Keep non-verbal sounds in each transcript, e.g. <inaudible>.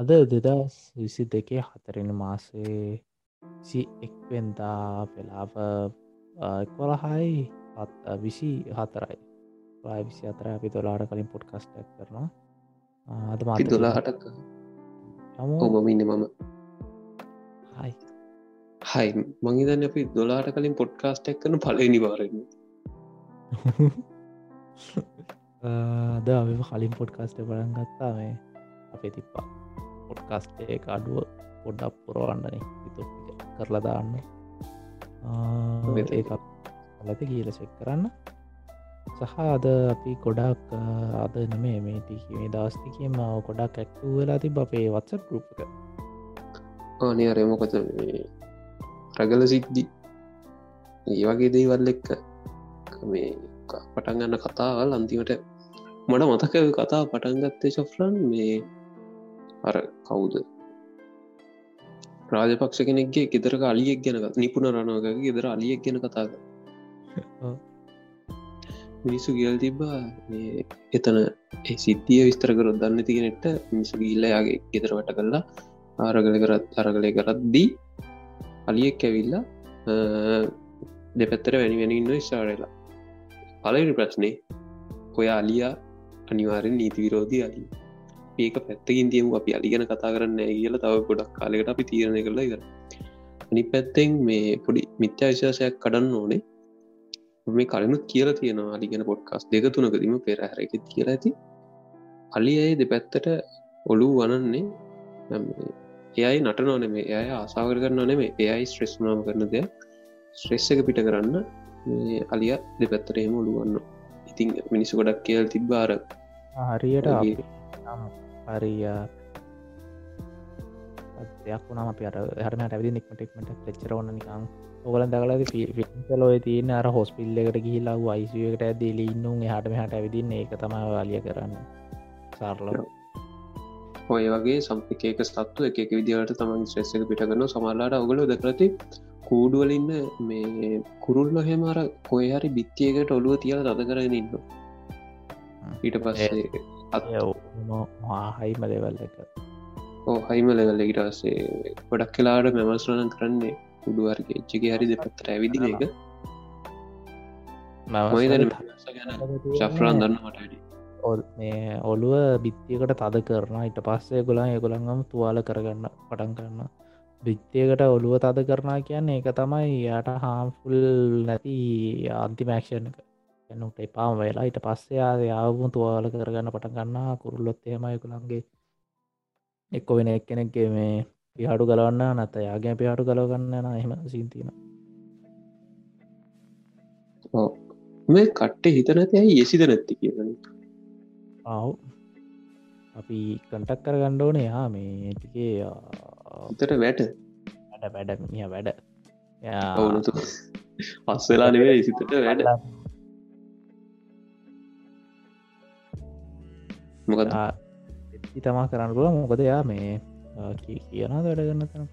අද දෙදස් විසි දෙකේ හතරෙන මාසේ සි එක්වෙන්දා පෙලාව එක්වලහයි විසි හතරයි ප්‍රයි විසි අතර අපි දොලාට කලින් පොඩ්කස්ටක් කරනවා. අද අපි දොලාහටක් ඔබමින්න මම හයි. හයි. මංහිතන්න අපි දොලාට කලින් පොඩ්කාස්ටක් කරන පල නිවාරන්න <laughs> ද අපි කලින් පොඩ්කාස්ට බලන් ගත්තා මේ අපේ තිප්පා පොඩ්කාස්ටේ අඩුව පොඩ්ඩක් පුරවන්නන යුතු කරලා දාන්න. ඒත් කියල සෙක් කරන්න. සහ අද අපි ගොඩක් අද නෙමේ මේ ටිකේ දවස්තිකම ගොඩක් ඇක්ටූ වෙලා ති අපේ වත්ස ගරුප්ක ආනය අරමකොත රගල සිද්ධි. ඒ වගේ දේවල් එක්ක මේ පටන් ගන්න කතාවල් අන්තිමට මට මතක කතා පටන්ගත්තේ ශෆ්ලන් මේ අර කවුද? රාජපක්ෂ කෙනෙක්ගේ ගෙදරක අලියෙක් ගැන නිපුණ රණවගේ ගෙදර අලියෙක් ගැන කතාග <laughs> මිනිස්සු කියල් තිබ්බා එතන සිද්ධිය විස්තර කරොත් දන්න තිගෙනෙට මිනිසු ගිල්ලයාගේ ගෙදර වැට කරලා ආරගල කරත් අරගලය කරත්දී අලියෙක් ඇවිල්ලා දෙපැත්තර වැනි වැනි ඉන්න ශාරලා පලනි ප්‍රශ්නය ඔය අලියා අනිවාරෙන් නීති විරෝධී අලි ඒක පැත්තකින් තියම. අපි අලිගෙන කතා කරන්න කියල තව ගොඩක් කාලෙකට අපි තීරණය කරලා කර අනි පැත්තෙන් මේ පොඩි මිත්‍යා විශවාසයක් කඩන්න ඕනේ. මේ කලනුත් කියලා තියෙනවා අලිගෙන පොඩ්කස් දෙක තුනකදීම පෙරහැරක කියලා ඇති. අලි අය දෙපැත්තට ඔලු වනන්නේ එයයි නට නොනෙමේ එය ආසාවර කරන්න නෙමේ එයයි ස්ට්‍රෙස් නාම කරන දෙයක්. ස්ට්‍රෙස් එක පිට කරන්න අලිය දෙපැත්තට එහෙම ඔලුවන්න ඉතින් මිනිස්සු ගොඩක් කියල් තිබ්බාර හරියට හරිය දෙයක් වුණම අප අර හරමට ඇවිදි නික්මටෙක්මට පෙච්චරවන්න නිකං ඔගල දකල ෆිල්ලොය තියන අර හොස්පිල්ල එකට ගිහිලා වයිසයකට ඇදලි ඉන්නුම් හටම හට ඇවිදින්න. ඒක තම වාලිය කරන්න. සාර්ල ඔය වගේ සම්පිකේක සත්තු එක විදිහට තමන් ශ්‍රෙස්සක පිටගන්න සමල්ලාට ඔගල දකරති කූඩුවලින්න මේ කුරුල්ල හෙමර කොය හරි බිත්තියකට ඔලුව තියල තද කරගෙන ඉන්න ඊට පස්සේ හයිම දෙවල් එක. හයිම ලෙවල්ල ඉටස්සේ ගොඩක් කලාට මෙමස්රණන් කරන්නේ උඩුවර්ග එච්චගේ හරි දෙපත්තර ඇවිදින එක. ශෆ්‍රන් දන්න මට මේ ඔළුව බිත්තියකට තද කරන ඉට පස්සේ ගොලා ඒගොළඟම තුවාල කරගන්න පටන් කරන්න බිත්තියකට ඔළුව තද කරනා කියන්නේ ඒක තමයි යට හාම්ෆුල් නැති අන්තිමෑක්ෂණ එක එනුට එපාම වෙලා ඊට පස්සේ යාවම තුවාල කරගන්න පට ගන්නා කුරුල්ලොත් එහෙමයකුළන්ගේ එක්කො වෙන එක් කෙනෙක්ගේ මේ පිහාඩු ගලවන්න නැත යාගේ පිහාටු ගලවගන්න න එහෙම සිීතින මේ කට්ටේ හිතනති ඇයි? යෙසිද නැත්ති කියන ආව්. අපි කටක් කර ගණ්ඩෝන යා මේ ටිකේ අතට වැට වැඩ. වැඩ මිය වැඩ. පස්සවෙලා නෙවේ සිතට වැඩ මොකද තමා කරන්න පුල මොකද යා මේ කියන වැඩ ගන්න තන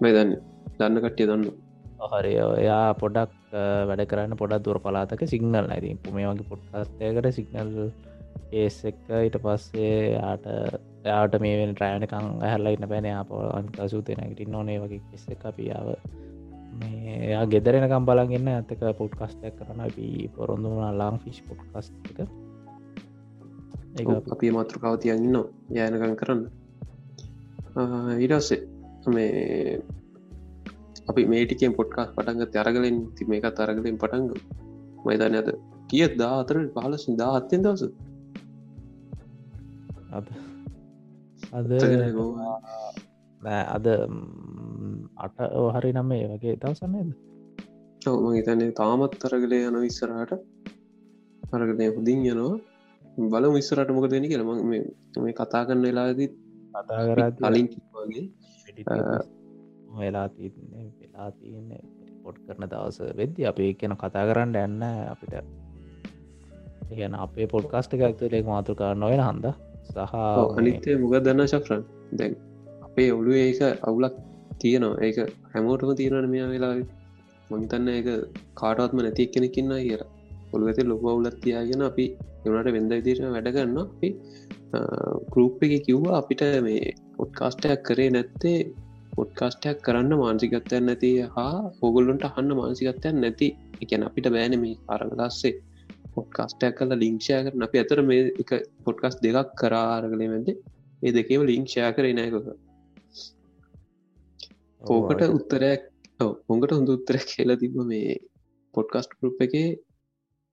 මේ දන්න. දන්න කට්ටිය දන්න. හරි. එයා පොඩක් වැඩ කරන්න පොඩක් දුර පලාතක සිගනල් ඇති පුමේ වගේ පොට්කස්තයකට සිගනල් ඒස් එක්ක ඊට පස්සේ යාට යාට මේ ට්‍රයනකං ඇහල්ලා ඉන්න පැන අප අන්කසූතයනකට නොනේ වගේ කෙස්ස අපියාව මේ ගෙදරෙනකම් බලගන්න ඇතක පොට්කස්ටක් කරන අපි පොරොන්දුන ලාං ෆිස් පොට්කස් එක අපි මාතෘකාව තියන්න යෑනකං කරන්න. ඉඩස්සේ මේ අපි මේටිකෙන් පොට්කාස් පටන්ග තරගලින් ති මේක තරගලින් පටන්ග මයිතන ඇත කිය දා අතර පහල සිදා අත්තෙන් දවස. අද නෑ අද අට හරි නම් ඒ වගේ දවසන්නේද ඔවම හිතන්නේ තාමත් තරගලේ යන විස්සරහට අරගලය හුදින් යනවා බල විස්සරට මොක දෙනි කියල. මේ කතා කරන්න වෙලාදී කතා කරත් කලින් වගේ. වෙලා වෙලා තියන්නේ. පොට් කරන දවස වෙද්දි අපේ කියන කතා කරන්න ඇන්න අපිට. කියන අපේ පොඩ්කාස්ට එකක්තුලෙක් මාතුකා නොවෙන හන්ද? සහ අනිත්තය මුග දන්න ශක්්‍රන්? දැන් අපේ ඔලු ඒක අවුලක් තියනවා. ඒක හැමෝටම තියෙනට මෙයා වෙලා මංතන්න ඒක කාටවත්ම නැතික් කෙනෙකින්න කියලා ඔළුවති ලොක අවුලත් තියාගෙන අපි එවනට වෙද විදිර වැඩගන්න අපි ගරුප් එක කිව්වා අපිට මේ පොඩ්කාස්ටයක් කරේ නැත්තේ පොඩ්කාස්ටයක් කරන්න මාන්සිකත්තයන් නැති හා හොගොල්ලොන්ට අහන්න මාන්සිකත්තයන් නැති. එකැන අපිට බෑන මේ අරගලස්සේ පොඩ්කාස්ටයක් කල ලිංක්ෂය කරන අපි අතර මේ එක පොඩ්කස් දෙකක් කරාරගලේ මැද ඒ දෙකව ලිංක්ෂය කරේ නෑකොක ඕකට උත්තරයක් හොඟට හොඳ උත්තරයක් කියලා තිබ මේ පොඩ්කස්ට ගරුප් එක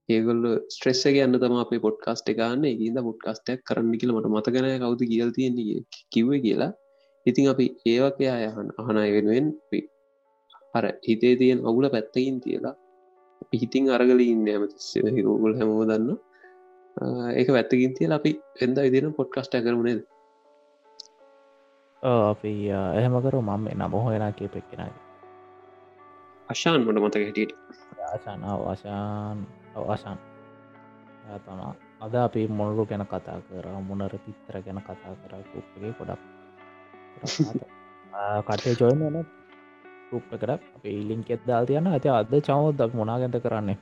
ඒගොල්ල ස්ට්‍රෙස්සක යන්න තම අපේ පොඩ්කාස්ට එකන්න ඒද පොඩ්කාස්ටයක් කරන්න කියල මට මතකනය කවුද කියල් තියෙන්නේ කිව්ව කියලා. ඉතින් අපි ඒවකයා යහන් අහනය වෙනුවෙන් අර හිතේ තියෙන් අවුල පැත්තකින් තියලා පිහිතින් අරගල ඉන්න ඇමතිස්සම ගෝගුල් හැමෝ දන්න ඒක වැත්තකින් තියල අපි එද ඉදින පොඩ්කස්ට කරමුණේද අපි එහෙම කරු මම නම හොයන කියපෙක් කෙනයි අශාන් මට මතක හිටියට. ආශාන අවශාන් අවශාන් තම අද අපි මොල්ලු ගැන කතා කර මුණර පිත්තර ගැන කතා කර කුප්ගේ ගොඩක්. කටේ ජොයන න රුප් එකට අප ඉලින්කෙත් දාල් තියන්න. ඇති අද චවද මොනාගැත කරන්නේ?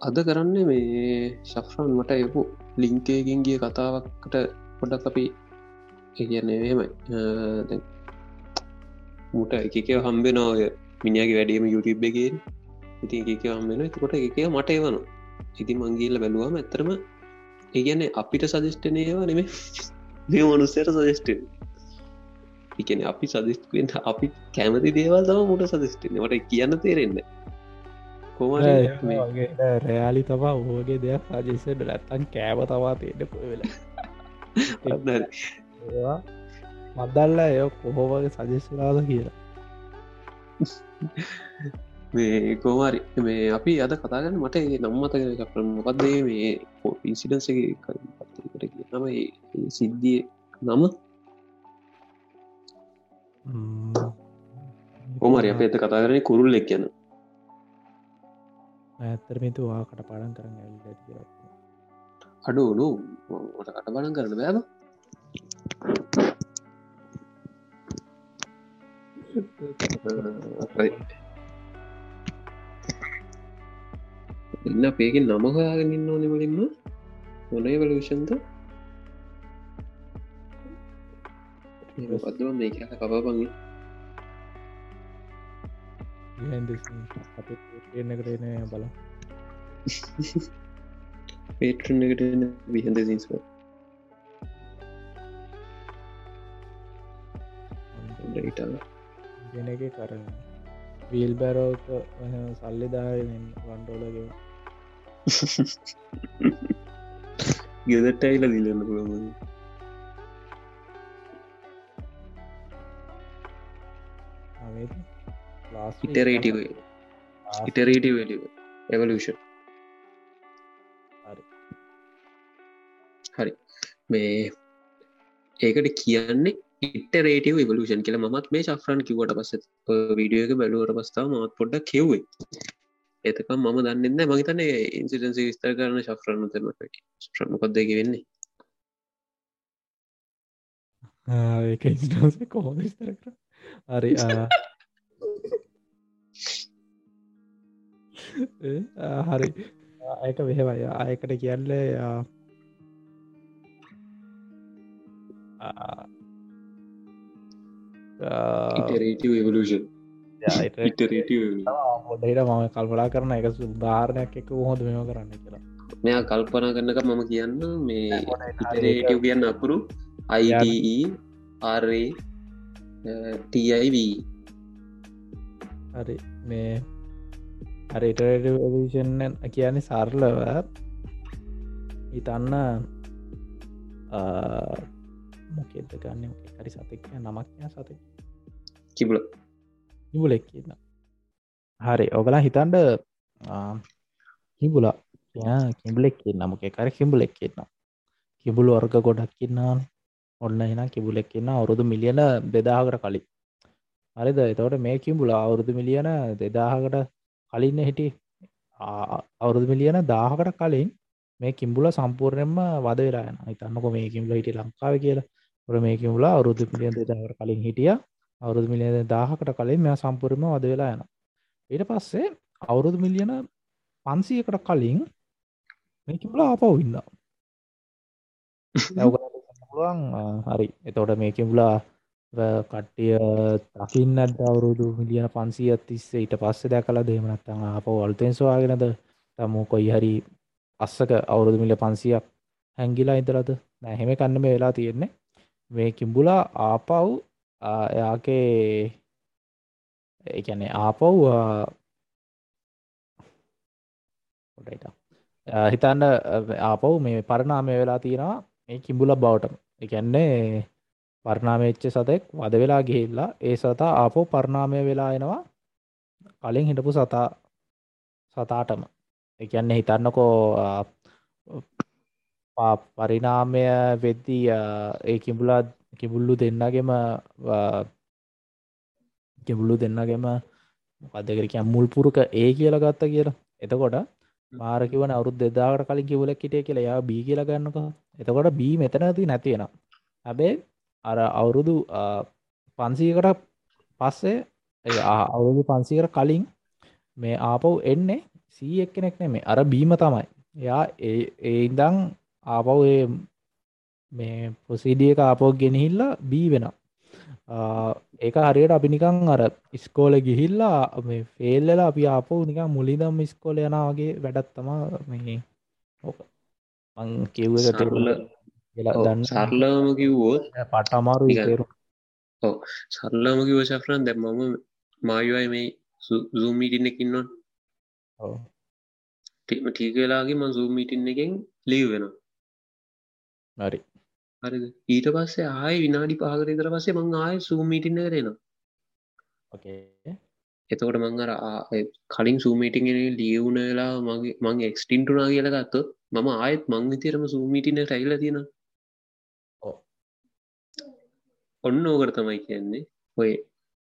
අද කරන්න මේ ශක්්‍රන් මට යපු ලිංකේකින් ගිය කතාවක්කට පොඩක් අපි කියන්නේ මේමයි මුට එකකව හම්බෙන ඔය මිනිියගේ වැඩීම යුටබ් එකගේ ඉති එකක හම්බෙන කොට එක මට එවන ඉති මංගේල්ල බැලුවම ඇතරම ඒගැන අපිට සජිෂ්ටනයවා නෙමේ මේ මනුස්සයට සජස්ටෙන් එකන අපි සදිස්ටෙන් අපි කැමති දේවල් තම මුට සදිස්ටෙන් ට කියන්න තේරෙන්න කොම රෑලි තබා ඕගේ දෙයක් සජස්සට නැත්තන් කෑව තවා තේට පොවෙලා මදල්ල එය කොහෝවගේ සජස්සලාද කියලා <laughs> මේ කෝමරි මේ අපි අද කතාගන්න මට නම්මතගෙන එකක් මොකක්දේ මේ ඉන්සිඩන්සගේ පත්කට නම සිද්ධිය නම. ඕමරි අප ඇත කතා කරන කුරුල් එක් යන ඇත්තරමිතුවා කට පාඩන් කරන්න ඇ අඩු නු මට කට බලන් කරන බෑබ ඉන්න පේකින් නමහයාගෙන ඉන්න ඕනෙ වලින්ම මොනේ වලෂන්ද පත්ව මේ කපාපගේ කරන බල පේටරන් එකට විහන්ද සින්ස්ව ගෙන එක කරන වීල්. බැරෝක සල්ලි දාරෙන් වන්ඩෝලගේ ගෙදට අයිල දිලන්න පුළුවන් ඉටරේටව ඉටරේටව එවලෂන් හරි මේ ඒකට කියන්නේ ඉටරේටව එවලෂන් කියල මත් මේ ශෆ්‍රන් කිවට පස වීඩියෝ එක බැලුවට පස්ථාව මත් පොඩ්ඩක් කෙව්වේ එතකම් මම දන්නන්න මහිතන ඉන්සිටන්සි විස්තර කරන ශෆ්‍රන්න තම ශ්‍රමකොද්දක වෙන්නේ ඒ කොහොම විස්තර කර හරි <laughs> හරි. ඒක වෙහෙවයි අයකට කියල්ල එවලෂන් හොදට මම කල්පලා කරන එක ධාරණයක් එක හොඳ මෙම කරන්න කියලා. මෙයා කල්පනා කරන්නක මම කියන්න මේ ඉටරේටව කියන්න අකුරු. අයිඩ ආරේ TIV හරි. මේ හරිටෂන් කියන්නේ සාර්ලව ඉතන්න මොකෙද ගන්න? හරි සතක් නමක්ය සතක්. කිබල හිබුලෙක් කියන්න හරි. ඔබලා හිතන්ඩ හිබුලා කිම්බලෙක් නමක කර කිම්බලෙක් කියන්න කිබුලු වර්ග ගොඩක් කියන්නා ඔන්න එන කිබුලෙක් කියන්න අවුරුදු මිලියන දෙදාහකට කලින්. හරිද? එතවට මේ කිම්බුලා අවුරුදු මිලියන දෙදාහකට කලින්න හිටි අවුරුදු මිලියන දාහකට කලින් මේ කිම්බුල සම්පූර්ණයෙන්ම වද වෙලායන හිතන්නක මේ කිම්ල හිට ලංකාව කියලා ො. මේ කිම්ලා අවුරුදු මිලියන් දෙදාහකට කලින් හිටිය. අවුරුදු මිලියන දාහකට කලින් මෙයා සම්පූර්ම වද වෙලා යන ඊට පස්සේ අවුරුදු මිලියන පන්සියකට කලින් මේකිබල ආපව් ඉන්න පුළුවන් හරි. එතෝට මේකිබුලා කට්ටිය දකින්නට අවුරුදු මිලියන පන්සිය තිස්සේ? ඊට පස්සේ දැකලා දෙමනත්තං අප වල්තෙන් සවාගෙනද තමු කොයි හරි අස්සක අවුරුදු මිල පන්සියක් හැංගිලා ඉදරද නැහෙම කන්න මේ වෙලා තියෙන්නේ. මේ කිම්බුලා ආපව් එයාගේ ඒැනේ ආපව් හිතන්න. ආපව් මේ පරණාමය වෙලා තියෙනවා මේ කිම්බුල බවට එකන්නේ පරණාමච්ච සතෙක් වද වෙලා ගිහිල්ලා ඒ සතා ආපෝ පරණාමය වෙලා එනවා. කලින් හිටපු සතා සතාටම. එකන්නේ හිතන්නකෝ පරිනාමය වෙද්දී ඒ කිඹුලා කිබුල්ලු දෙන්නගෙම කිබුල්ලු දෙන්නගෙම මොකදකරක මුල් පුරුක ඒ කියල ගත්ත කියලා. එතකොට මාරකිවන අවුත් දෙදාට කලින් කිවලක් හිටිය කියලා. යා බී කියල ගන්නක. එතකොට බී මෙතනති නැතියෙන හැබේ අර අවුරුදු පන්සීකට පස්සේ අවුරුදු පන්සීකට කලින් මේ ආපව් එන්නේ සී එක් කෙනෙක් නෙමේ අර බීම තමයි. එයා ඒ ඉදං ආපව් මේ ප්‍රසිඩියක ආපෝක් ගෙනහිල්ලා බී වෙන ඒක හරියට අපි නිකං අර ඉස්කෝල ගිහිල්ලා මේ ෆෙල්ලලා අපි ආපෝ නිකම් මුලිදම් ඉස්කෝල යනවාගේ වැඩත් තමා මේ ඕක. මං කිව්ව තෙරුල දන්න. සරලම කිව්වෝත් පට අමාරු තේරු ඕ සරල්ලාම කිව ශෆරන් දැ මම මායුවයි මේ සූමීටින්නකින්නවා ටීම ටීකලාගේ ම සූමීටින්න එකෙන් ලීව් වෙන හරි හරි ඊට පස්සේ ආය විනාඩි පාකර ඉතර පස්සේ මං ආය සූමීටින්න කරෙනවා එතකොට මං අර කලින් සූමීටිගෙන ලියවුණලා මගේ මං එක්ස්ටින්ටුනා කියල ගත්තොත් මම ආයත් මං විතරම සූමීටින ටයිල තියෙනවා. ඔන්න ඕකට තමයි කියන්නේ ඔය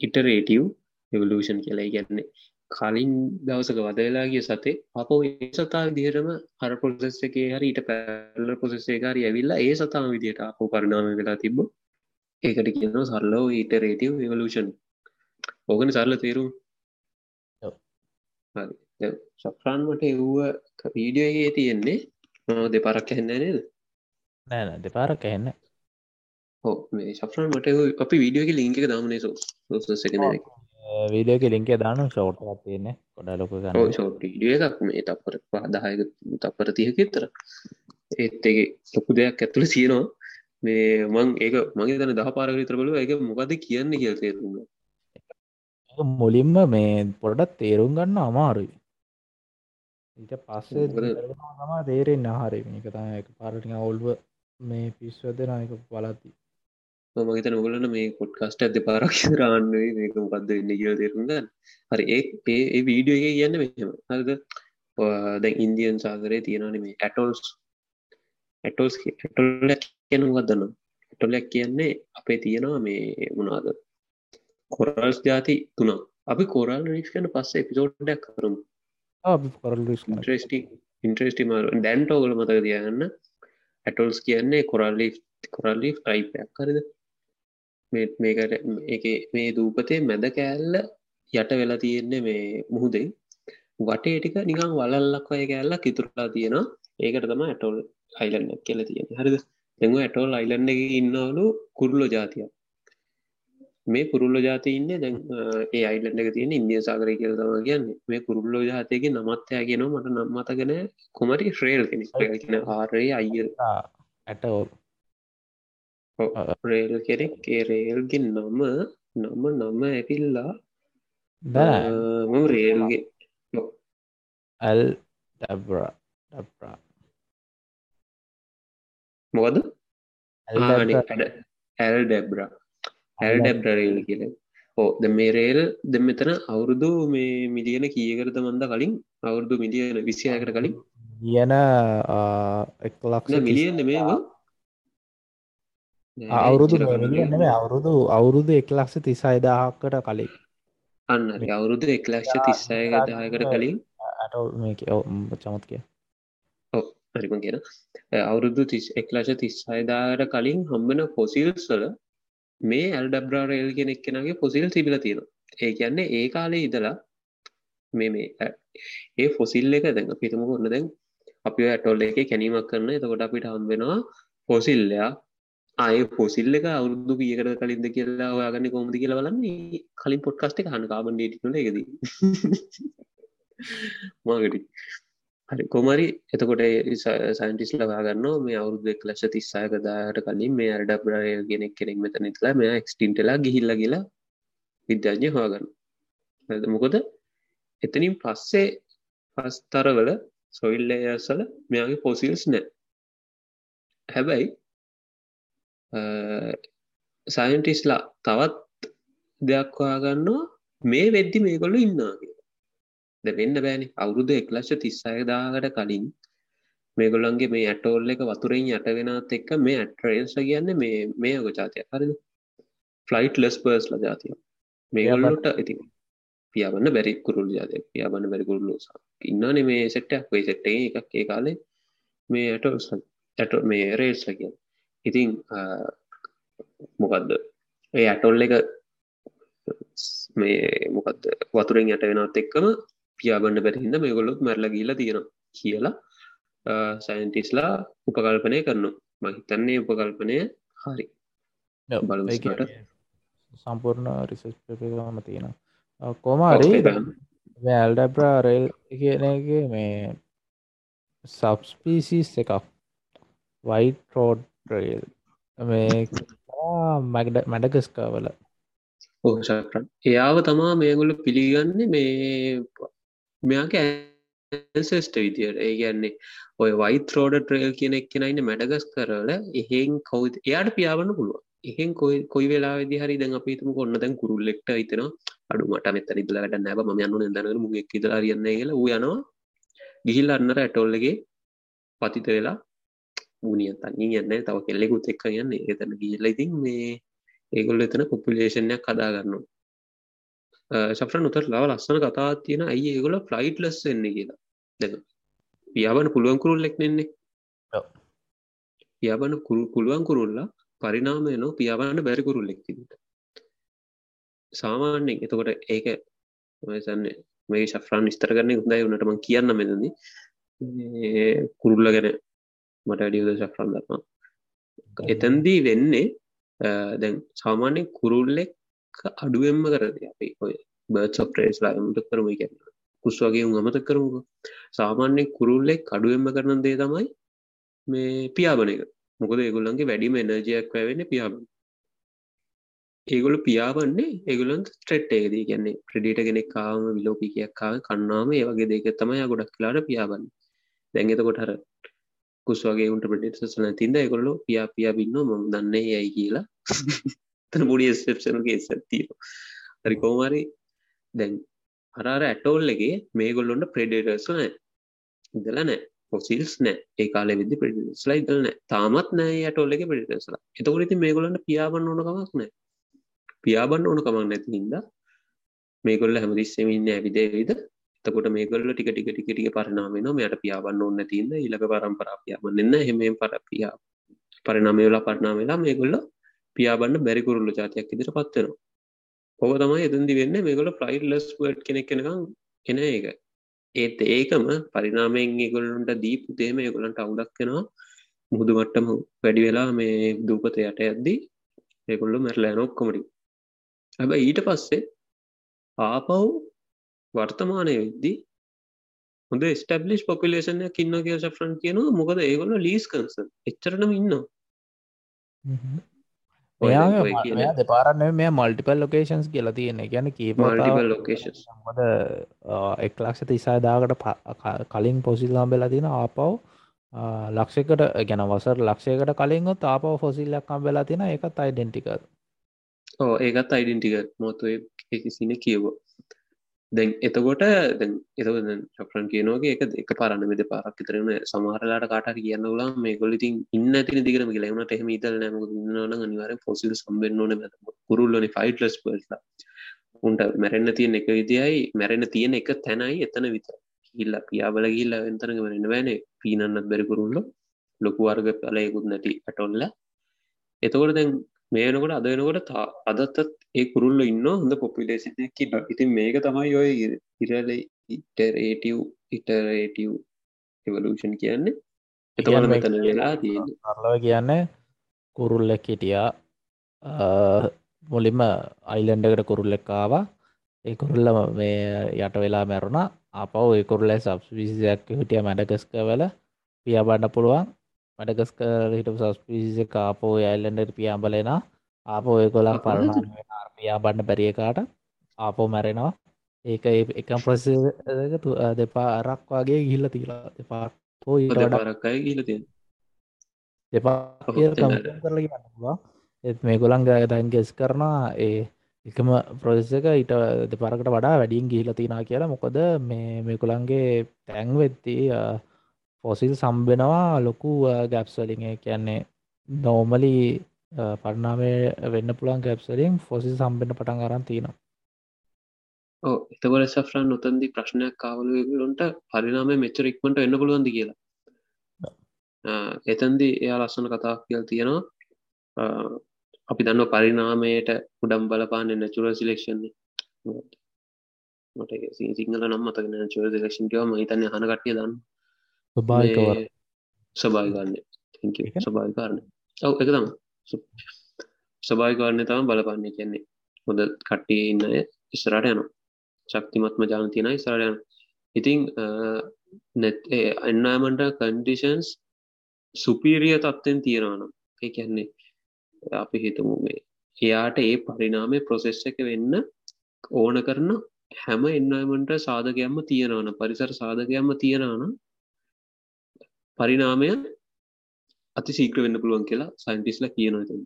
ඉටරේටව් එවලූෂන් කියලා. ගැන්නේ කලින් දවසක වදවෙලාගේ සතේ අපෝ ඒ සතා දිහටම හර පොසෙස් එකේ හරි ඊට පැල්ල පොසෙස්සේකාරී ඇවිල්ලා ඒ සතාම විදියට අපෝ පරිනාම වෙලා තිබ්බ ඒකට කියනවා සරලෝ ඉටරේටව් එවලූෂන් ඕගන සරල තේරුම්. සෆ්‍රාන්මට එව්ව වීඩියෝගේ තියෙන්නේ දෙපරක් හැන්න නේද? නෑ දෙපාරක් ඇහෙන්න හෝ මේ ශප්‍රන් මට අපි වීඩියෝක ලිංක දාමනේ සෝ සෙක වීඩියෝක ලින්කේ දානු ෂෝට්ක් තියන්නේ. කොඩ ලොක ඩිය එකක්. මේ තපර පහදායක තපර තියකෙත්තර ඒත්ගේ ලොකු දෙයක් ඇතුළ සියනවා මේ මං ඒක මගේ තන දහ පාරගරිතර බලු එක මොකද කියන්න කියල් තේරුම මුලින්ම මේ පොඩත් තේරුම් ගන්න අමාරුයි. ඊට පස්සේ තමා තේරෙන් ආහාරය. මේක තම එක පාරටික ඔල්ව මේ පිස්වදන එක බලති මගත නොගලන මේ පොඩ්කස්ට ඇද පාරක් රාන්නේ මේක මොකක්ද ඉන්න කියල තේරුම්ගන්න හරි ඒ ඒ වීඩියෝ එක කියන්න මෙහෙම. හරිද? දැන් ඉන්දියන් සාගරය තියෙනන මේ ඇටෝල්ස්. ඇටෝල්ස් ඇටොල්ල කියන ගදන්න ඇටොලක් කියන්නේ අපේ තියෙනවා මේ මුණාද කොරල්ස් ජාති තුනා අපි කොරල් රිස් කන පස්ස එපිසෝඩ්ඩක් කරමු. ඉන්ට්‍රස්ටි මාර ඩැන්ටෝගල මතක තියන්න ඇටොල්ස් කියන්නේ කොරල්ලි කොරල්ලි ටයිපයක් කරද මේකට මේ දූපතේ මැද කෑල්ල යට වෙලා තියෙන්නේ මේ මුහුදේ වටේ ටික නිකං වලල්ලක් අය කෑල්ලක් ඉතුරලා තියෙනවා. ඒකට තම ඇටොල් අයිලන්න කියල තියෙන හරිද? එම ඇටෝල් අයිලන්න එක ඉන්නවලු කුරුල්ලො ජාතිය මේ පුරුල්ල ජාති ඉන්න දැන් ඒ අයිලන්න එක තියෙන ඉන්දිය සාගරය කියල තම කියන්නේ. මේ කුරුල්ලෝ ජාතයක නමත්තයා කියෙන මට නම්මතගෙන කොමටි ශ්‍රේල් කෙන කියන ආරය අයිය. ඇටෝල් රේල් කෙනෙක් රේල්ගෙන් නම නම නම ඇපිල්ලා මම රේල්ගේ ඇල් ඩබ්‍රා ඩබ්‍රා. මොකද? ඇල් ඩෙබ්‍රා. ඇල් ඩෙබ්‍රරේල් කියල. ඕ ද මේ රේල් දෙ මෙතන අවුරුදු මේ මිලියන කියකරද මන්ද කලින්? අවුරුදු මිලියන විසියකට කලින්? කියන එක්ලක්ෂ මිලියන මේවා අවුරුදු නෙම අවුරුදු අවුරුදු එක් ලක්ෂ තිසයිදාහක්කට කලින්. අන්න අවුරුදු එක් ලක්ෂ තිස්සය දායකට කලින්. චමත් කිය හරිම කියෙන අවුරුදු තිස් එක්ලශ තිස්සයිදාට කලින් හම්බෙන පොසිල්ස් වල මේ ඇල්ඩබ්‍රාරේල් කෙනෙක් කෙනගේ පොසිල් තිබිල තියෙන ඒ කියන්නේ ඒ කාලේ ඉදලා මේ මේ ඒ ෆොසිල් එක දැඟ පිතම ඔන්න දැන් අපි ඇටොල්ල එක කැනීමක් කරන එතකොට අපිට හම්බෙනවා පොසිල්ලයා ආය පොසිල්ල එක අවුරුදු පියකට කලින්ද කියලා ඔයාගන්න කොමති කියලා බලන්නේ. කලින් පොට්කස්ට හන කාබන් ඩේටිනල එකද. මාගටි හරි කොමරි එතකොට සයින්ටිස් ලවාගන්න මේ අවුරුදු එක් ලක්ෂ තිස්සායක දායට කලින් මේ අරඩ ප්‍රය ගෙනෙක් කෙනෙක් මෙතන ඉතලා මෙයා එක්ස්ටින්ටලා ගිහිල්ල කියලා විද්‍යාඥය හවාගන්න මොකොද එතනින් පස්සේ පස්තරවල සොයිල්ලයසල මෙයාගේ පොසිල්ස් නෑ හැබැයි සයින්ටිස්ලා තවත් දෙයක් හොයාගන්නවා. මේ වෙද්දි මේගොල්ල ඉන්නාගේ ද වෙන්න බෑනි. අවුරුදු එක්ලක්ෂ තිස්සයදාකට කලින් මේගොල්ලන්ගේ මේ ඇටෝල් එක වතුරෙන් යට වෙනත් එක්ක මේ ඇටරේල්ස කියන්න මේ මේ ඔක ජාතිය හරි ෆ්ලයිට් ලෙස් පර්ස්ල ජාතිය මේගොල්ලොට ඉති පියාබන්න බැරි කුරුල් ජාතය පියාබන්න බැරි කුරුල්ලු ඉන්නන මේ සෙට්ටක් වේ සෙට්ටේ එකක් ඒ කාලේ මේ ඇටෝල්ස් ඇට මේ රේල්ස් ලකිය ඉතින් මොකක්ද ඒ ඇටොල් එක මේ මොකක්ද වතුරෙන් යට වෙනත් එක්කම පියාබන්න බැරිහිද මේ ගොල්ලොත් මැරල ගීල තියෙන කියලා සයින්ටිස්ලා උපකල්පනය කරනු මහිතන්නේ උපකල්පනය හරි. බලට සම්පූර්ණ රිසස් පම තියෙන කොමාරි ඇල්ඩබ්‍රා රෙල් කියනගේ මේ සබ්ස්පීසිස් එකක්. වයිට රෝඩ් රේල් මේ මැගඩ මැඩගස්කාවල. ඕෂරන් එයාව තමා මේගොල්ල පිළිගන්න මේ මෙයාක ඇන්සෙස්ට විදියට. ඒ කියන්නේ ඔය වයිත් රෝඩ ට්‍රේල් කියන එක්කෙනයින්න මැඩගස් කරල එහෙන් කවද එයාට පියාවන්න පුළුව එහෙන් කොයි කොයි වෙලා වෙදි හරි දැන් අපිතුම කොන්න දැන් කුරුල්ලෙක්ට හිතන අඩු මට මෙත ඉදලට නැබ ම යන්න දන මුගෙක් ඉදලා රියන්න කියලා ඌ යනවා. ගිහිල් අන්නර ඇටොල්ලගේ පතිත වෙලා ඌනිය තන්නේ යන්න තව කෙල්ලෙකුත් එක්ක යන්න එතන ගිල්ල ඉතින් මේ ඒගොල්ල එතන පොපුලේෂණයක් කදාගන්නවා සෆ්‍රන් උතර ලව ලස්සන කතා තියෙන ඇයි ඒගොල ෆ්ලයිට් ලස් වෙන්නේ කියලා. දැ පියාබන පුළුවන් කුරුල්ලෙක් නෙන්නේ. පියාබන කුරු පුළුවන් කුරුල්ලා පරිනාමය නෝ පියාබන්න බැරි කුරුල්ලෙක් තිට සාමාන්‍යෙන් එතකොට ඒක සන්නේ මේ ශෆ්‍රාන් විස්තර කරන්නේ හොඳයි වනටම කියන්න මෙදදි කුරුල්ල ගැන මට අඩියද ශෆ්‍රන් දත්ම එතන්දී වෙන්නේ දැන් සාමාන්‍ය කුරුල්ලෙක් අඩුවෙන්ම කරද අපි ඔය බර්ච ප්‍රේස් ලාමට කරම. කියන්න කුස් වගේ උන් අමත කරමුක. සාමාන්‍ය කුරුල්ලෙක් අඩුවෙන්ම කරන දේ තමයි මේ පියාබන එක. මොකද ඒගොල්ලන්ගේ වැඩිම එනර්ජයක් වැවෙන්න පියාබන. ඒගොල පියාබන්නේ ඒගොලන් ස්ට්‍රෙට් ඒදී කියන්නේ ප්‍රඩිට කෙනෙක් කාම විලෝපිකයක් කාව කන්නාම ඒ වගේ දෙක තමයි ගොඩක් කියලාට පියාබන්න. දැඟතකොට හර කුස් වගේ උන්ට ප්‍රඩිටසන තින්ද ඒකොල්ලො පියා පියා බින්න ම දන්නේ යයි කියලා. තන බොඩි ස්ප්ෂනගේ සැත්තිීම හරි කෝමරි දැන් අරාර ඇටෝල්ලගේ මේ ගොල්ලොන්ට ප්‍රඩේටර්ස් නෑ ඉදල නෑ පොසිල්ස් නෑ ඒ කාල විදි ප්‍රඩිස්ලා ඉදල නෑ තාමත් නෑ ඇටෝල්ලගේ ප්‍රඩිටස්ලා එතකොරති මේ ගොලන්ට පියාබන්න ඕන කමක් නෑ පියාබන්න ඕන කමක් නැති හින්ද මේගොල්ල හැමතිස්සෙමින්න ඇවිදේවිද එතකොට මේගොල්ල ටික ටික ටික ටික පරිනාමන මෙයට පියාබන්න ඕන්න තින්න ඉලක පරම්පරා පියාබන්නන්න හෙම පරපියා පරිනාමය වෙලා පරණා වෙලා මේගොල්ල පියාබන්න බැරිකුරුල්ල ජාතියක් ඉදිර පත්වෙනවා ඔක තමයි එතන්දි වෙන්න මේගොල ෆ්ලයි් ලස් වඩ් කෙනෙක් කෙනකම් එන ඒක ඒත් ඒකම පරිනාමයෙන් ඒගොල්ලන්ට දී පුතේම ඒගොලන්ට අවුලක් වෙනවා. මුහුදු මට්ටම වැඩි වෙලා මේ දූපතයට ඇද්දී ඒකොල්ලු මැරලෑන ඔක්කොමටි හැබ ඊට පස්සේ ආපව් වර්තමානය වෙද්දී හොඳ ස්ටබ්ලිස් පොපිලේෂනයක් ඉන්න කිය ශෆ්‍රන් කියනවා. මොකද ඒගොල ලීස් කන්ස එච්චරටම ඉන්න දෙපාරන්න මේ මල්ටිපල් ලොකේෂන්ස් කියලා තියෙන ගැන කීමල්ටිපල් ලොකේෂන් මොද එක්ලක්ෂ තිසාදාකට කලින් පොසිල්ලාම් වෙලා තින ආපව් ලක්ෂකට ගැන වසර ලක්ෂයකට කලින්ගොත් ආපව ෆොසිල්ලක්කම් වෙලා තින එකත් අයිඩෙන්ටික ඕ ඒකත් අයිඩෙන්ටික මොතු සින කියවෝ දැන් එතකොට දැන් එතක ශප්‍රන් කියනෝගේ එක එක පාරන්න මෙද පාරක් තරන සමහරලාට කාට කියන්න ලා මේ ගොලිතින් ඉන්න තින දිගරම ලවනට එහම ඉතල් නෑම න්න අනිවාර පොසිල් සම්බෙන් ඕන කුරුල්ලන ෆයිටලස් පල්ලා උන්ට මැරෙන්න්න තියෙන එක විදියි මැරෙන තියෙන එක තැනයි එතන විතර. හිල්ල පියාබල ගිල්ල එතනක මරන්න බෑනේ පීනන්නත් බැරිකුරුල්ල ලොකු වර්ග පලයකුත් නැති ඇටොල්ල එතකොට දැන් මේනකොට අද වෙනකොට අදත්තත් ඒ කුරුල්ල ඉන්න හොඳ පොපිලේසිනයක් ඉන්න. ඉතින් මේක තමයි ඔය ඉරල ඉටරේටව් ඉටරේටව් එවලූෂන් කියන්නේ. කියන්නේ මෙතන වෙලා සරලව කියන්න කුරුල්ලෙක් හිටියා. මුලින්ම අයිලන්ඩකට කුරුල්ලෙක්කාව ඒ කුරුල්ල මේ යට වෙලා මැරුණ. අපව ඒකුරල්ල සබ්විසියක් හිටිය මැඩගස්ක වල. පියබන්න පුළුවන් මඩගස්ක හිට සස්පිසි කාපෝ ඇල්ලන්ඩට පියාම්බලෙන ආපෝ ඒ කොලා පරණ පියා බන්න බැරියකාට ආපෝ මැරෙනවා. ඒක එකම් ප්‍රස දෙපා අරක් වගේ ගිල්ල තිීලා දෙපා වඩා පරක්කය කියල තියෙන දෙපා ඒත් මේ ගොළන් දැන් ගෙස් කරනා ඒ එකම ප්‍රොසෙස එක ඊට දෙපරකට වඩා වැඩින් ගිහිල තිනා කියලා. මොකද මේ මේකුළන්ගේ තැන් පොසිල් සම්බෙනවා ලොකු ගැප්ස්වලින් කියන්නේ නෝමලි පරණාමය වෙන්න පුළන් ගැප්සලින් ෆොසිල් සම්බෙන පටන් අරන් තියෙනවා. එතකොට සෆ්‍රන් නොතන්දි ප්‍රශ්නයක් කාවලුලොන්ට පරිනාමය මෙච්චර ඉක්මට එන්න පුළුවන්ද කියලා? එතන්දි එයා ලස්සන කතා කියල් තියෙනවා. අපි දන්න පරිනාමයට උඩම් බලපාන නැචුර සිලෙක්ෂන්නේ මට සිංහල නම් මතක නැචුර සිලෙක්ෂන් කියව මහිතන්න හන කටිය දන්න ස්වභාවිකව සභාගන්න සභාවිකාරණ ඔව එක තම සභාවිකාරණය තම බලපන්නේ කියන්නේ. හොඳ කට්ටිය ඉන්න ඉස්සරට යනවා. ශක්තිමත්ම ජාන තියෙන ඉස්සරයන ඉතිං නැත් එන්නමට කන්ඩිෂන්ස් සුපීරිය තත්ත්වෙන් තියෙනවන ඒ කියන්නේ අපි හිතමු මේ එයාට ඒ පරිනාමය ප්‍රොසෙස් එක වෙන්න ඕන කරන හැම එන්නමට සාධකයම්ම තියෙනවන පරිසර සාධකයම්ම තියෙනවන පරිනාමය අති සීක්‍ර වෙන්න පුළුවන් කියලා සයින්ටිස්ල කියනවා ත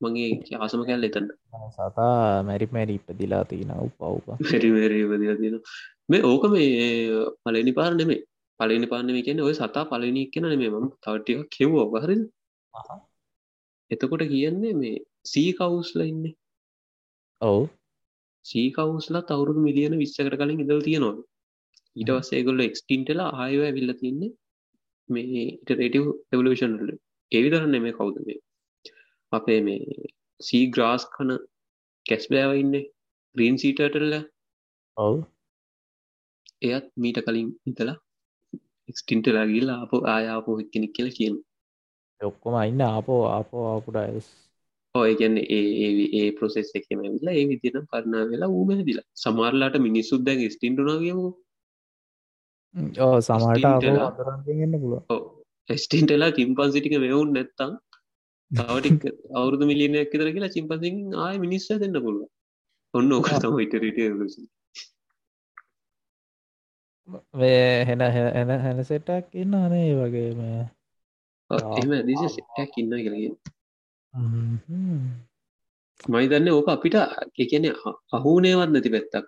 මගේ ආසම කැල් එතන්න සතා මැරි මැරි ඉපදිලා තියෙන උපව්ප පෙරිමේරවදිලා තියෙන මේ ඕක මේ පලනි පාර නෙමේ පලනි පාරනම කියන ඔය සතා පලනි කියන නෙමේ ම තවටික කෙව්ෝ හරි එතකොට කියන්නේ මේ සී කවුස්ල ඉන්න. ඔවු. සීකවුස්ලා තවරුදු මිලියන විශ්සකට කලින් ඉදල් තියෙනවා ඊට වස්සේගොල්ල එක්ස්ටින්ටලා ආයව ඇවිල්ල තින්නේ මේ ඉටරේටව එවලෂන්ල ඒවිදරන්න මේ කවුද මේ? අපේ මේ සී ග්‍රාස් කන කැස් බෑව ඉන්න ග්‍රීන් සීටටල්ල ඔවු. එයත් මීට කලින් ඉතලා එක්ස්ටින්ටලා ගිල්ලා අප ආයාපෝ කෙනෙක් කියල කියන ඔක්කොම අන්න ආපෝ ආපෝ ඇස් ඔය කියන්නේ ඒ ඒ ප්‍රොසෙස් එකම විලා ඒ විදින පරණ වෙලා ඌම දිලා සමාරලාට මිනිස්සුත් දැන් ස්ටින්ටුනාගේමු ඕ සමට. අතරගන්න පුළුව ස්ටින්ටලා චිම්පන් සිටික මෙවුන් නැත්තම් තවටික් අවුරදු මිලියනයක් තර කියලා චිම්පසින් ආය මිනිස්ස දෙන්න පුළුව ඔන්න ඕක තම ඉටරට හෙන හෙන හැන සෙටක් ඉන්න අනේ වගේම. එම දිස සෙටක් ඉන්න කියලගෙන මයිතන්න ඕක අපිට එකන අහුනේවත් නැති පැත්තක්.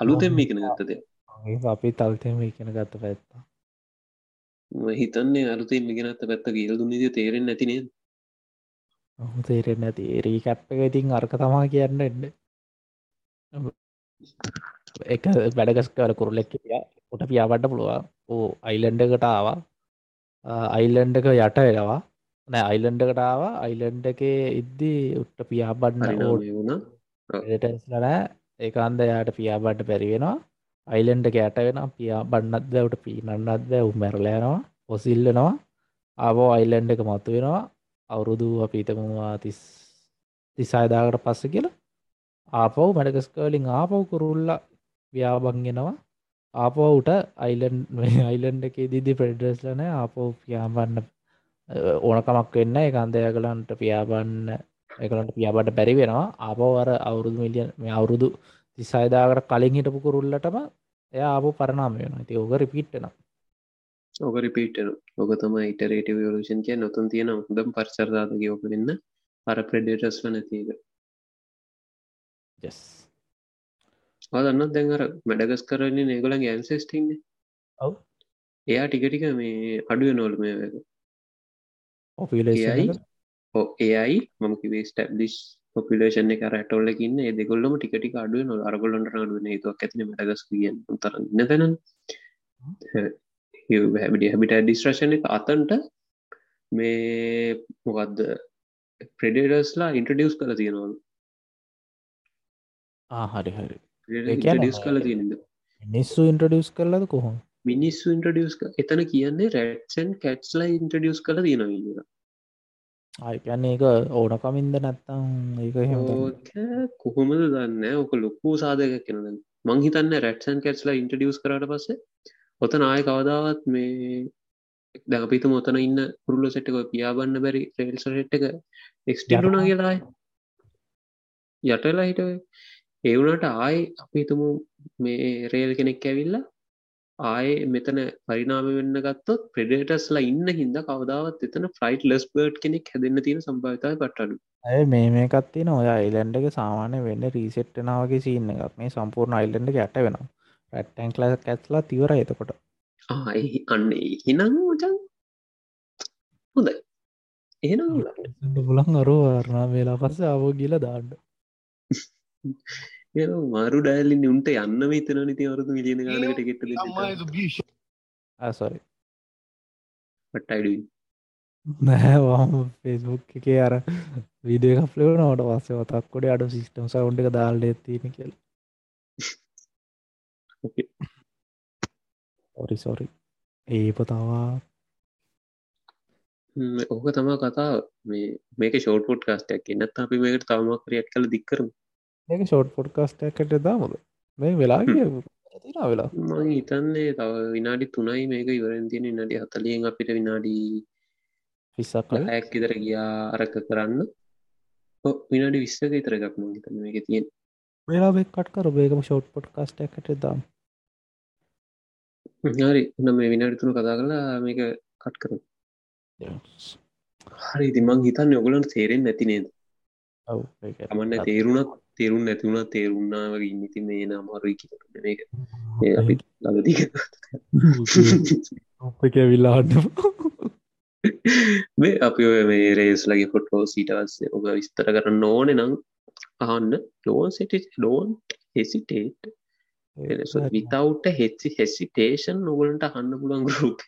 අලුතෙම් මේකන ගත්තද අපි තල්තම ඉගෙන ගත්ත පැත්තා. හිතන්නේ අලුතේ මිගෙනත්ත පැත්ත කියල් දුන්නද තේරෙන් නැතිනේ ඔහු තේරෙන් නැති. ඒරී කැප් එක ඉතින් අර්ක තමා කියන්න එන්න. එක වැඩගස්කවල කුරුල්ලෙක් ොට පියාපට පුළුවන්. ඕ අයිලන්ඩකට ආවා. අයිලන්ඩක යට වෙනවා. නෑ අයිලන්ඩකටාව අයිලන්ඩ එක ඉද්දී උට්ට පියාබන්න ඕ වුණ. ටස්ලනෑ ඒකාන්ද යායට පියාබඩ්ඩ පැරිවෙනවා අයිලන්ඩ යට වෙන පියා බන්නත් දැවට පීනන්නත් දැ උමැරලයනවා පොසිල්ලනවා ආවෝ අයිලන්ඩ එක මතු වෙනවා. අවුරුදු අපිතමවා තිස් තිසායදාකට පස්ස කියලා. ආපව් මැඩකස්කවලින් ආපව් කුරුල්ල ව්‍යාබංගෙනවා ආපවුට අයිලන් අයිලන්ඩ <laughs> එක දිදි ප්‍රඩස්ලන ආපෝ පියාබන්න ඕනකමක් වෙන්න එකන්දයකලන්ට පියාබන්න එකලට පියාබට බැරි වෙනවා. ආපවර අවුරුදු මිලියන් මේ අවුරුදු තිසායදාකට කලින් හිටපු කුරුල්ලටම එය ආපෝ පරණාම වෙන ති ඕක රිපිට්ටන ඕක රිපීටන ඕක තම ඉටරේට වියලෂන් කිය නොතුන් තියෙන හොඳම් පර්චර්දාතක ඕක වෙන්න අර ප්‍රඩේටස්ල නැතික ජෙස් දන්න දැන්ර මැඩගස් කරන්නේ නේගලන් ඇන්සෙස්ටින්න ඔව්. එයා ටිකටික මේ අඩුව නොල් මේ වැක ඔපිලේෂන් ඕ ඒයි මම කිවේ ස්ටබ්ලිස් පොපිලේෂන් එක රටොල්ලකින්න දෙකොල්ලම ටිකටි අඩුව නො අරගොලන්ට අඩුවන තුක් ඇතින මටගස් කියෙන් තර නතන හැබිට හැබිට ඩිස්ට්‍රශන එක අතන්ට මේ මොකක්ද ප්‍රඩේටස්ලා ඉන්ට්‍රඩියස් කර තියෙනවලු හරි හරි. ඩියස් කල තියනද? මිනිස්සු ඉන්ට්‍රඩියස් කරලද කොහොම මිනිස්සු ඉන්ට්‍රඩියස් එතන කියන්නේ රැට්සන් කැට්ස්ලා ඉන්ට්‍රඩියස් කල තියෙන ඉන්න අයකන්න ඒක ඕනකමින්ද නැත්තම් ඒක කොහොමද දන්න ඕක ලොක්කූ සාධක කෙනද මං හිතන්න රැට්සන් කැට්ස්ලා ඉන්ට්‍රඩියස් කරට පස්සේ. ඔතන ආය කවදාවත් මේ දැපිතු මොතන ඉන්න පුරුල්ල සෙට්ක පියාබන්න බැරි රේල් සෙට් එක එක්ස්ටරුනා කියලායි යටලා හිට ඒවුනට ආයි අපිතුමු මේ රේල් කෙනෙක් ඇවිල්ලා ආය මෙතන පරිනාම වෙන්න ගත්තොත් ප්‍රඩේටස්ලා ඉන්න හින්ද කවදාවත් එතන ෆ්ලයිට් ලස් බර්ඩ් කෙනෙක් හැදන්න තියෙන සම්භාවිතය පට්ටඩු ඇය මේ මේකත්තින ඔය අයිලන්ඩ එක සාමානය වෙන්න රීසෙට්ටනාවගේ සින්න එකක්. මේ සම්පූර්ණ අයිල්ලන්ඩ ඇට වෙන පැට්ටන් කලස් කැත්ලා තිවර එතකොට. ආයි අන්නේ හිනම් මචන් හොඳයි. එහෙනම් පුලන් අරු වරණා වෙලා පස්ස අවෝ ගිල දාන්න <laughs> මාරු ඩෑල්ලින් උන්ට යන්න විතන නති වරදු මිලියන ගනකට ගෙට සොරි පට්ටයිඩ නෑවාම ෆෙස්බුක් එක අර විඩිය කප්ලව නවට පස්සේ වතක්කොට අඩු සිිස්ටම් සවුන්් එක දාල්ල ඇතින කියල. ඔරි සොරි ඒ පතාවා ඕක තමා කතා මේ මේක ෂෝට් පොට් කාස්ටයක් එන්නත් අපි මේකට තවමක් ක්‍රියට් කල දික්කරම ඒක ෂෝට් පොඩ්කාස්ටකට දාමද මේ වෙලා වෙලා මං හිතන්නේ තව විනාඩි තුනයි මේක ඉවරෙන් තියෙන නඩි හතලියෙන් අපිට විනාඩි පිස්සක් ඇක් ඉදර ගියා අරක කරන්න. විනාඩි විස්සක ඉතර එකක් මං හිතන්න මේක තියෙන්. වෙලා බෙක්කට කර බේකම ෂෝට් පොඩ්කාස්ටකට දාම් හරි. උන මේ විනාඩි තුන කතා කරලා මේක කට් කර හරි ඉතිමං හිතන්න ඔගලන් තේරෙන් නැති නේද? තමන්න තේරුණත් තේරුම් නැතිවුණ වගේ ඉන්නති මේ නමාරුයි කියට මේක. අපි ලගදී කැවිල්ලාන්න මේ අපි ඔය මේ රේස් ලගේ ෆොටෝ සීටවස්සේ ඔබ විස්තර කරන්න ඕන නම් අහන්න. ලෝන් සෙට ලෝන් හෙසිටේට් විතවුට හෙච්චි හෙසිටේෂන් නොගලට අහන්න පුළන් ගරුප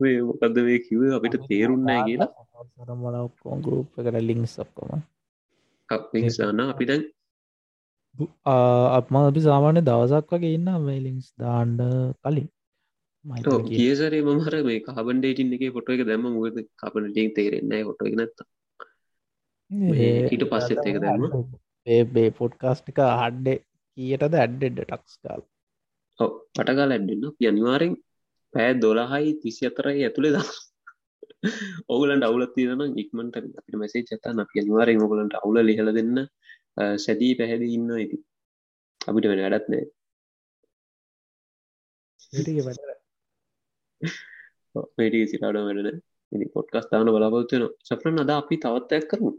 මේ මොකක්ද මේ කිව අපිට තේරුන්නෑ කියලා. ගරුප් එකට ලිින්ක් ඔක්කොම න අපි දැන්. අපම අපි සාමාන්‍ය දවසක් වගේ ඉන්න මේලින්ස් දාන්ඩ කලින්. කියසරේ මහර මේ කාබන්ඩේටින් එක ෆොට එක දැම මුද කාපනටින් තේරෙන්නේ ොට එක නැත්ත ඊට පස්සෙත් එක දැම බේ පොඩ්කාස්ටික හඩ්ඩේ කියටද ඇඩ්ඩෙඩ ටක්ස් කාල්? පටකාල ඇඩ්ඩන්න යනිවාරෙන් පෑ දොලාහයි තිසි අතරයි ඇතුළේ දා ඔගලන්ට අවුලත් තියන ඉක්මට අපිට මෙසේ චතා අප අනිවාරය මොගලන්ට අවුල ලිහල දෙන්න සැදී පැහැද ඉන්න ඇති අපිට වෙන වැඩත් නෑ මේටික සිරාඩ වැඩන ඉනි පොට්කස් තාවන බලාපොත්වන සෆරන් අද අපි තවත්තයක් කරමු?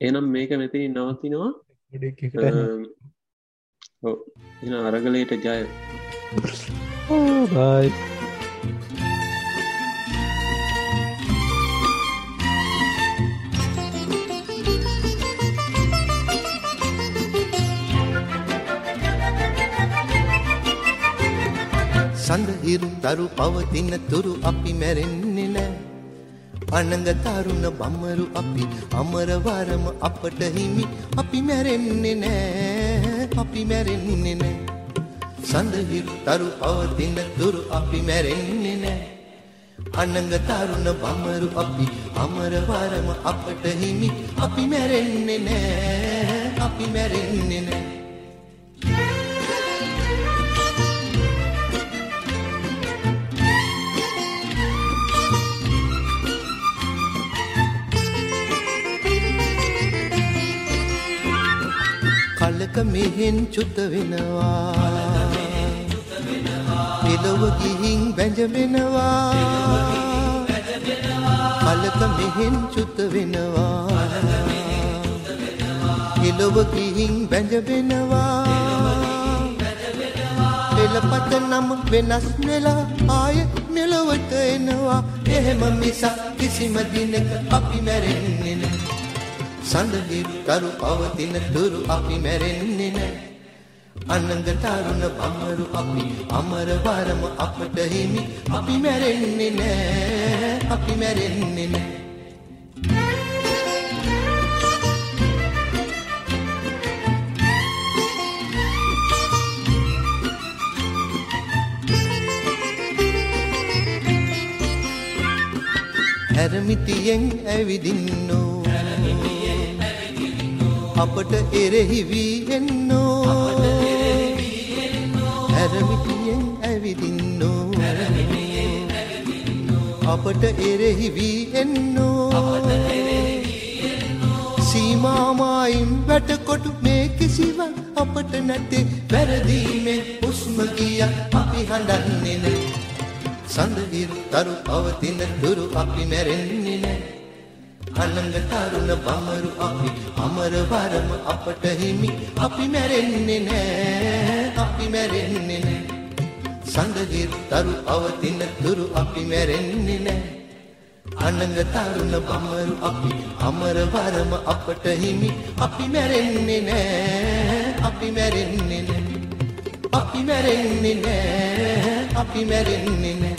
එනම් මේක මෙති නවතිනවා. එන අරගලයට ජය බයි සඳහිරු තරු පවතින තුරු අපි මැරෙන්නේ නෑ. අනඟ තරුණ බම්මරු අපි අමරවරම අපට හිමි. අපි මැරෙන්නේ නෑ අපි මැරෙන්නේ නෑ. සඳහිරු තරු පවතින තුරු අපි මැරෙන්නේ නෑ. අනඟ තරුණ බම්මරු අපි අමරවරම අපට හිමි. අපි මැරෙන්නේ නෑ අපි මැරෙන්නේ නෑ. කලක මෙහෙන් චුත වෙනවා. එලොව ගිහින් වැජවෙනවා කලක මෙහෙන් චුත වෙනවා. එලොව ගිහින් වැජවෙනවා පෙළපත නම වෙනස් වෙලා ආය මෙලොවට එනවා. එහෙම මිසක් කිසිම දිනක අපි මැරෙන්නේ නෑ සඳහි කරු පවතින දුරු අපි මැරෙන්නේ නෑ අනන්ද තරුණ බමරු අපි අමර වරම අපට හිමි. අපි මැරෙන්නේ නෑ අපි මැරෙන්නේ නෑ හැරමිතියෙන් ඇවිදින්නෝ. අපට එරෙහි වී එන්නෝ. ඇරමිටියෙන් ඇවිදින්නෝ. අපට එරෙහි වී එන්නෝ. සීමාමායින් වැටකොටු මේ කිසිවක් අපට නැතේ වැරදීමෙන් හුස්ම ගිය අපි හඬන්නේ නෑ. සඳහිරු තරු පවතින දුරු අපි මැරෙන්නේ නෑ අනංග තරුණ බමරු අපි අමර වරම අපට හිමි. අපි මැරෙන්නේ නෑ අපි මැරෙන්නේ නෑ. සඳහිරු තරු පවතින දුරු අපි මැරෙන්නේ නෑ. අනංග තරුණ බමරු අපි අමර වරම අපට හිමි. අපි මැරෙන්නේ නෑ අපි මැරෙන්නේ නෑ. අපි මැරෙන්නේ නෑ අපි මැරෙන්නේ නෑ.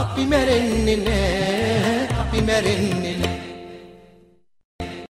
අපි මැරෙන්නේ නෑ අපි මැරෙන්නේ නෑ